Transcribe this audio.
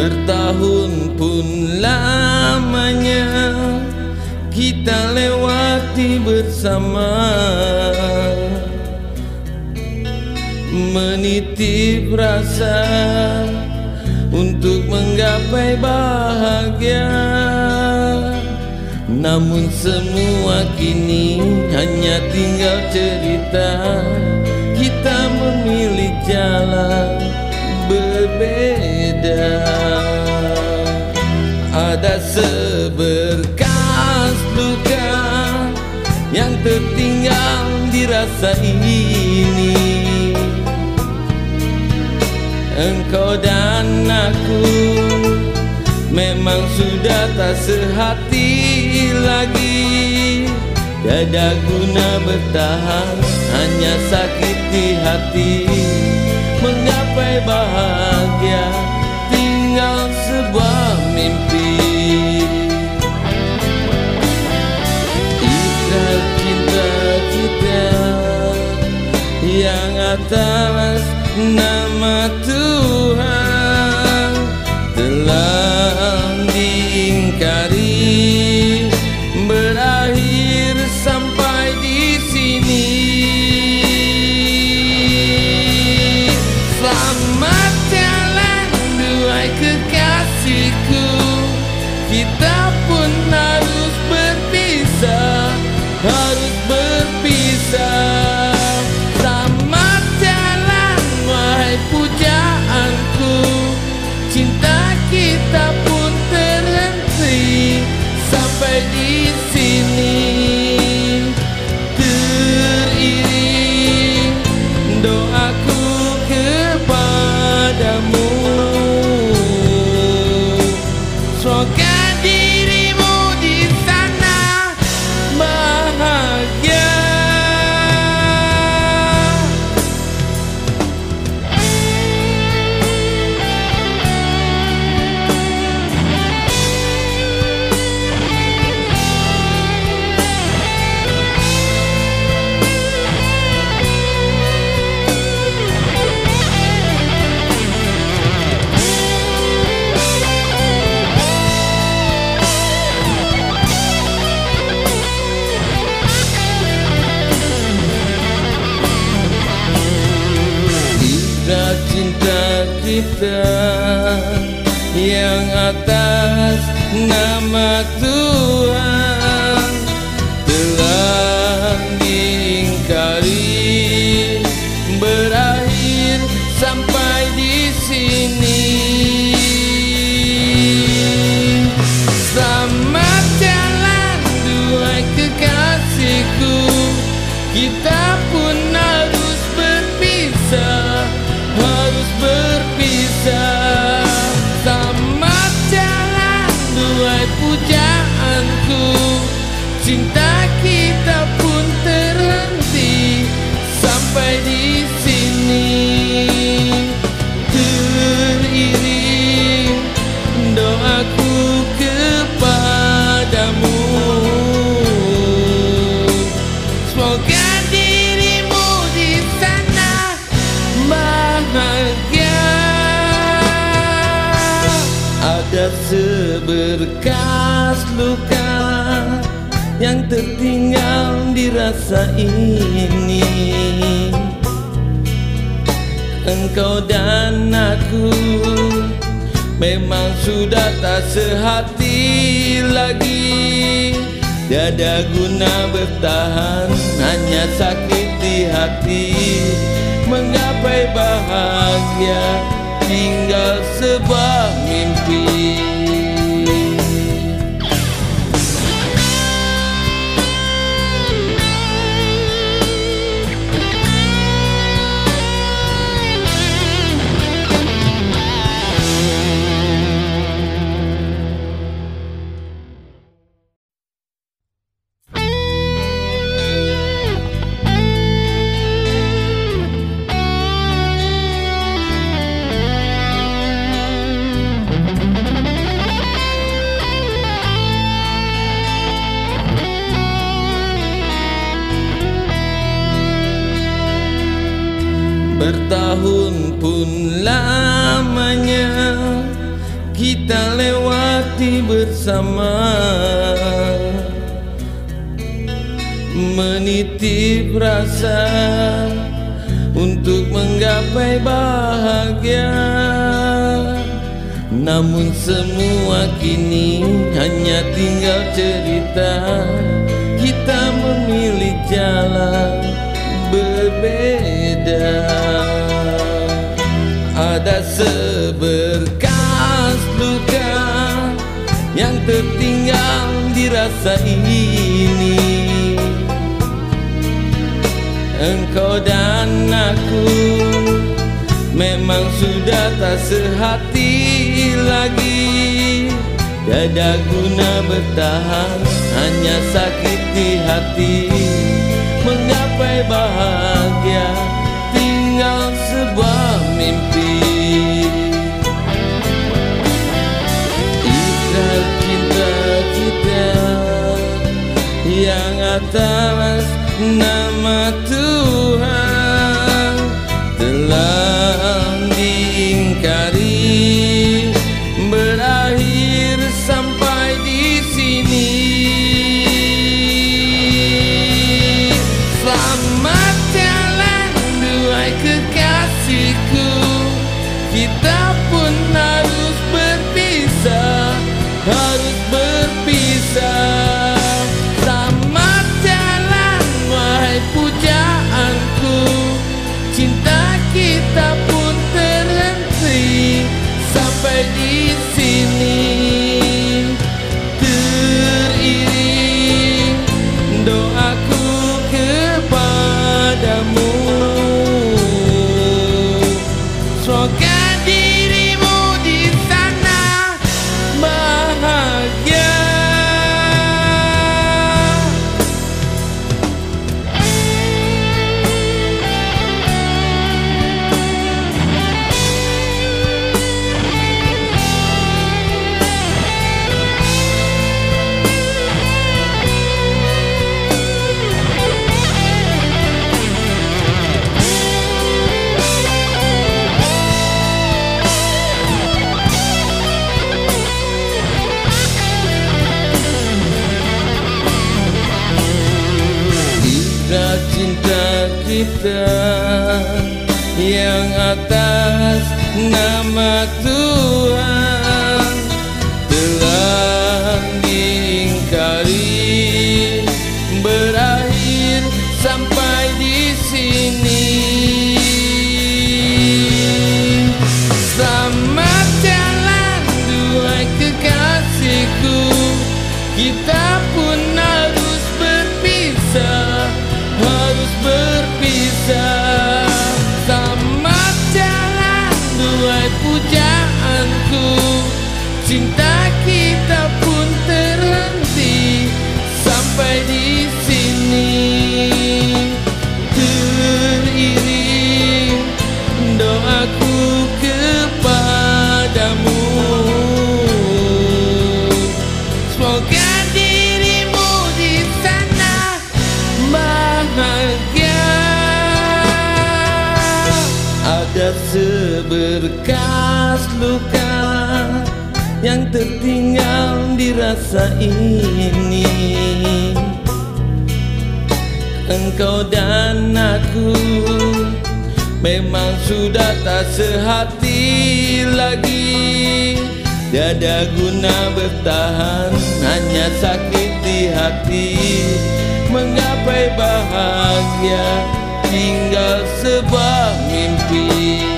Bertahun pun lamanya kita lewati bersama. Menitip rasa untuk menggapai bahagia. Namun semua kini hanya tinggal cerita Kita memilih jalan berbeda. Ada seberkas luka yang tertinggal di rasa ini. Engkau dan aku Memang sudah tak sehati lagi. Tiada guna bertahan Hanya sakit di hati Menggapai bahagia Tinggal sebuah mimpi. Ikrar cinta kita Yang atas nama Tuhan feliz. Yang atas nama Tuhan seberkas luka yang tertinggal di rasa ini. Engkau dan aku Memang sudah tak sehati lagi. Tiada guna bertahan Hanya sakit di hati. Menggapai bahagia Tinggal sebuah mimpi Bertahun pun lamanya kita lewati bersama. Menitip rasa untuk menggapai bahagia. Namun semua kini hanya tinggal cerita. Kita memilih jalan berbeda Ada seberkas luka yang tertinggal di rasa ini. Engkau dan aku Memang sudah tak sehati lagi. Tiada guna bertahan Hanya sakit di hati. Menggapai bahagia Atas nama Tuhan yang atas nama Tuhan seberkas luka yang tertinggal di rasa ini. Engkau dan aku memang sudah tak sehati lagi. Tiada guna bertahan hanya sakit di hati. Menggapai bahagia tinggal sebuah mimpi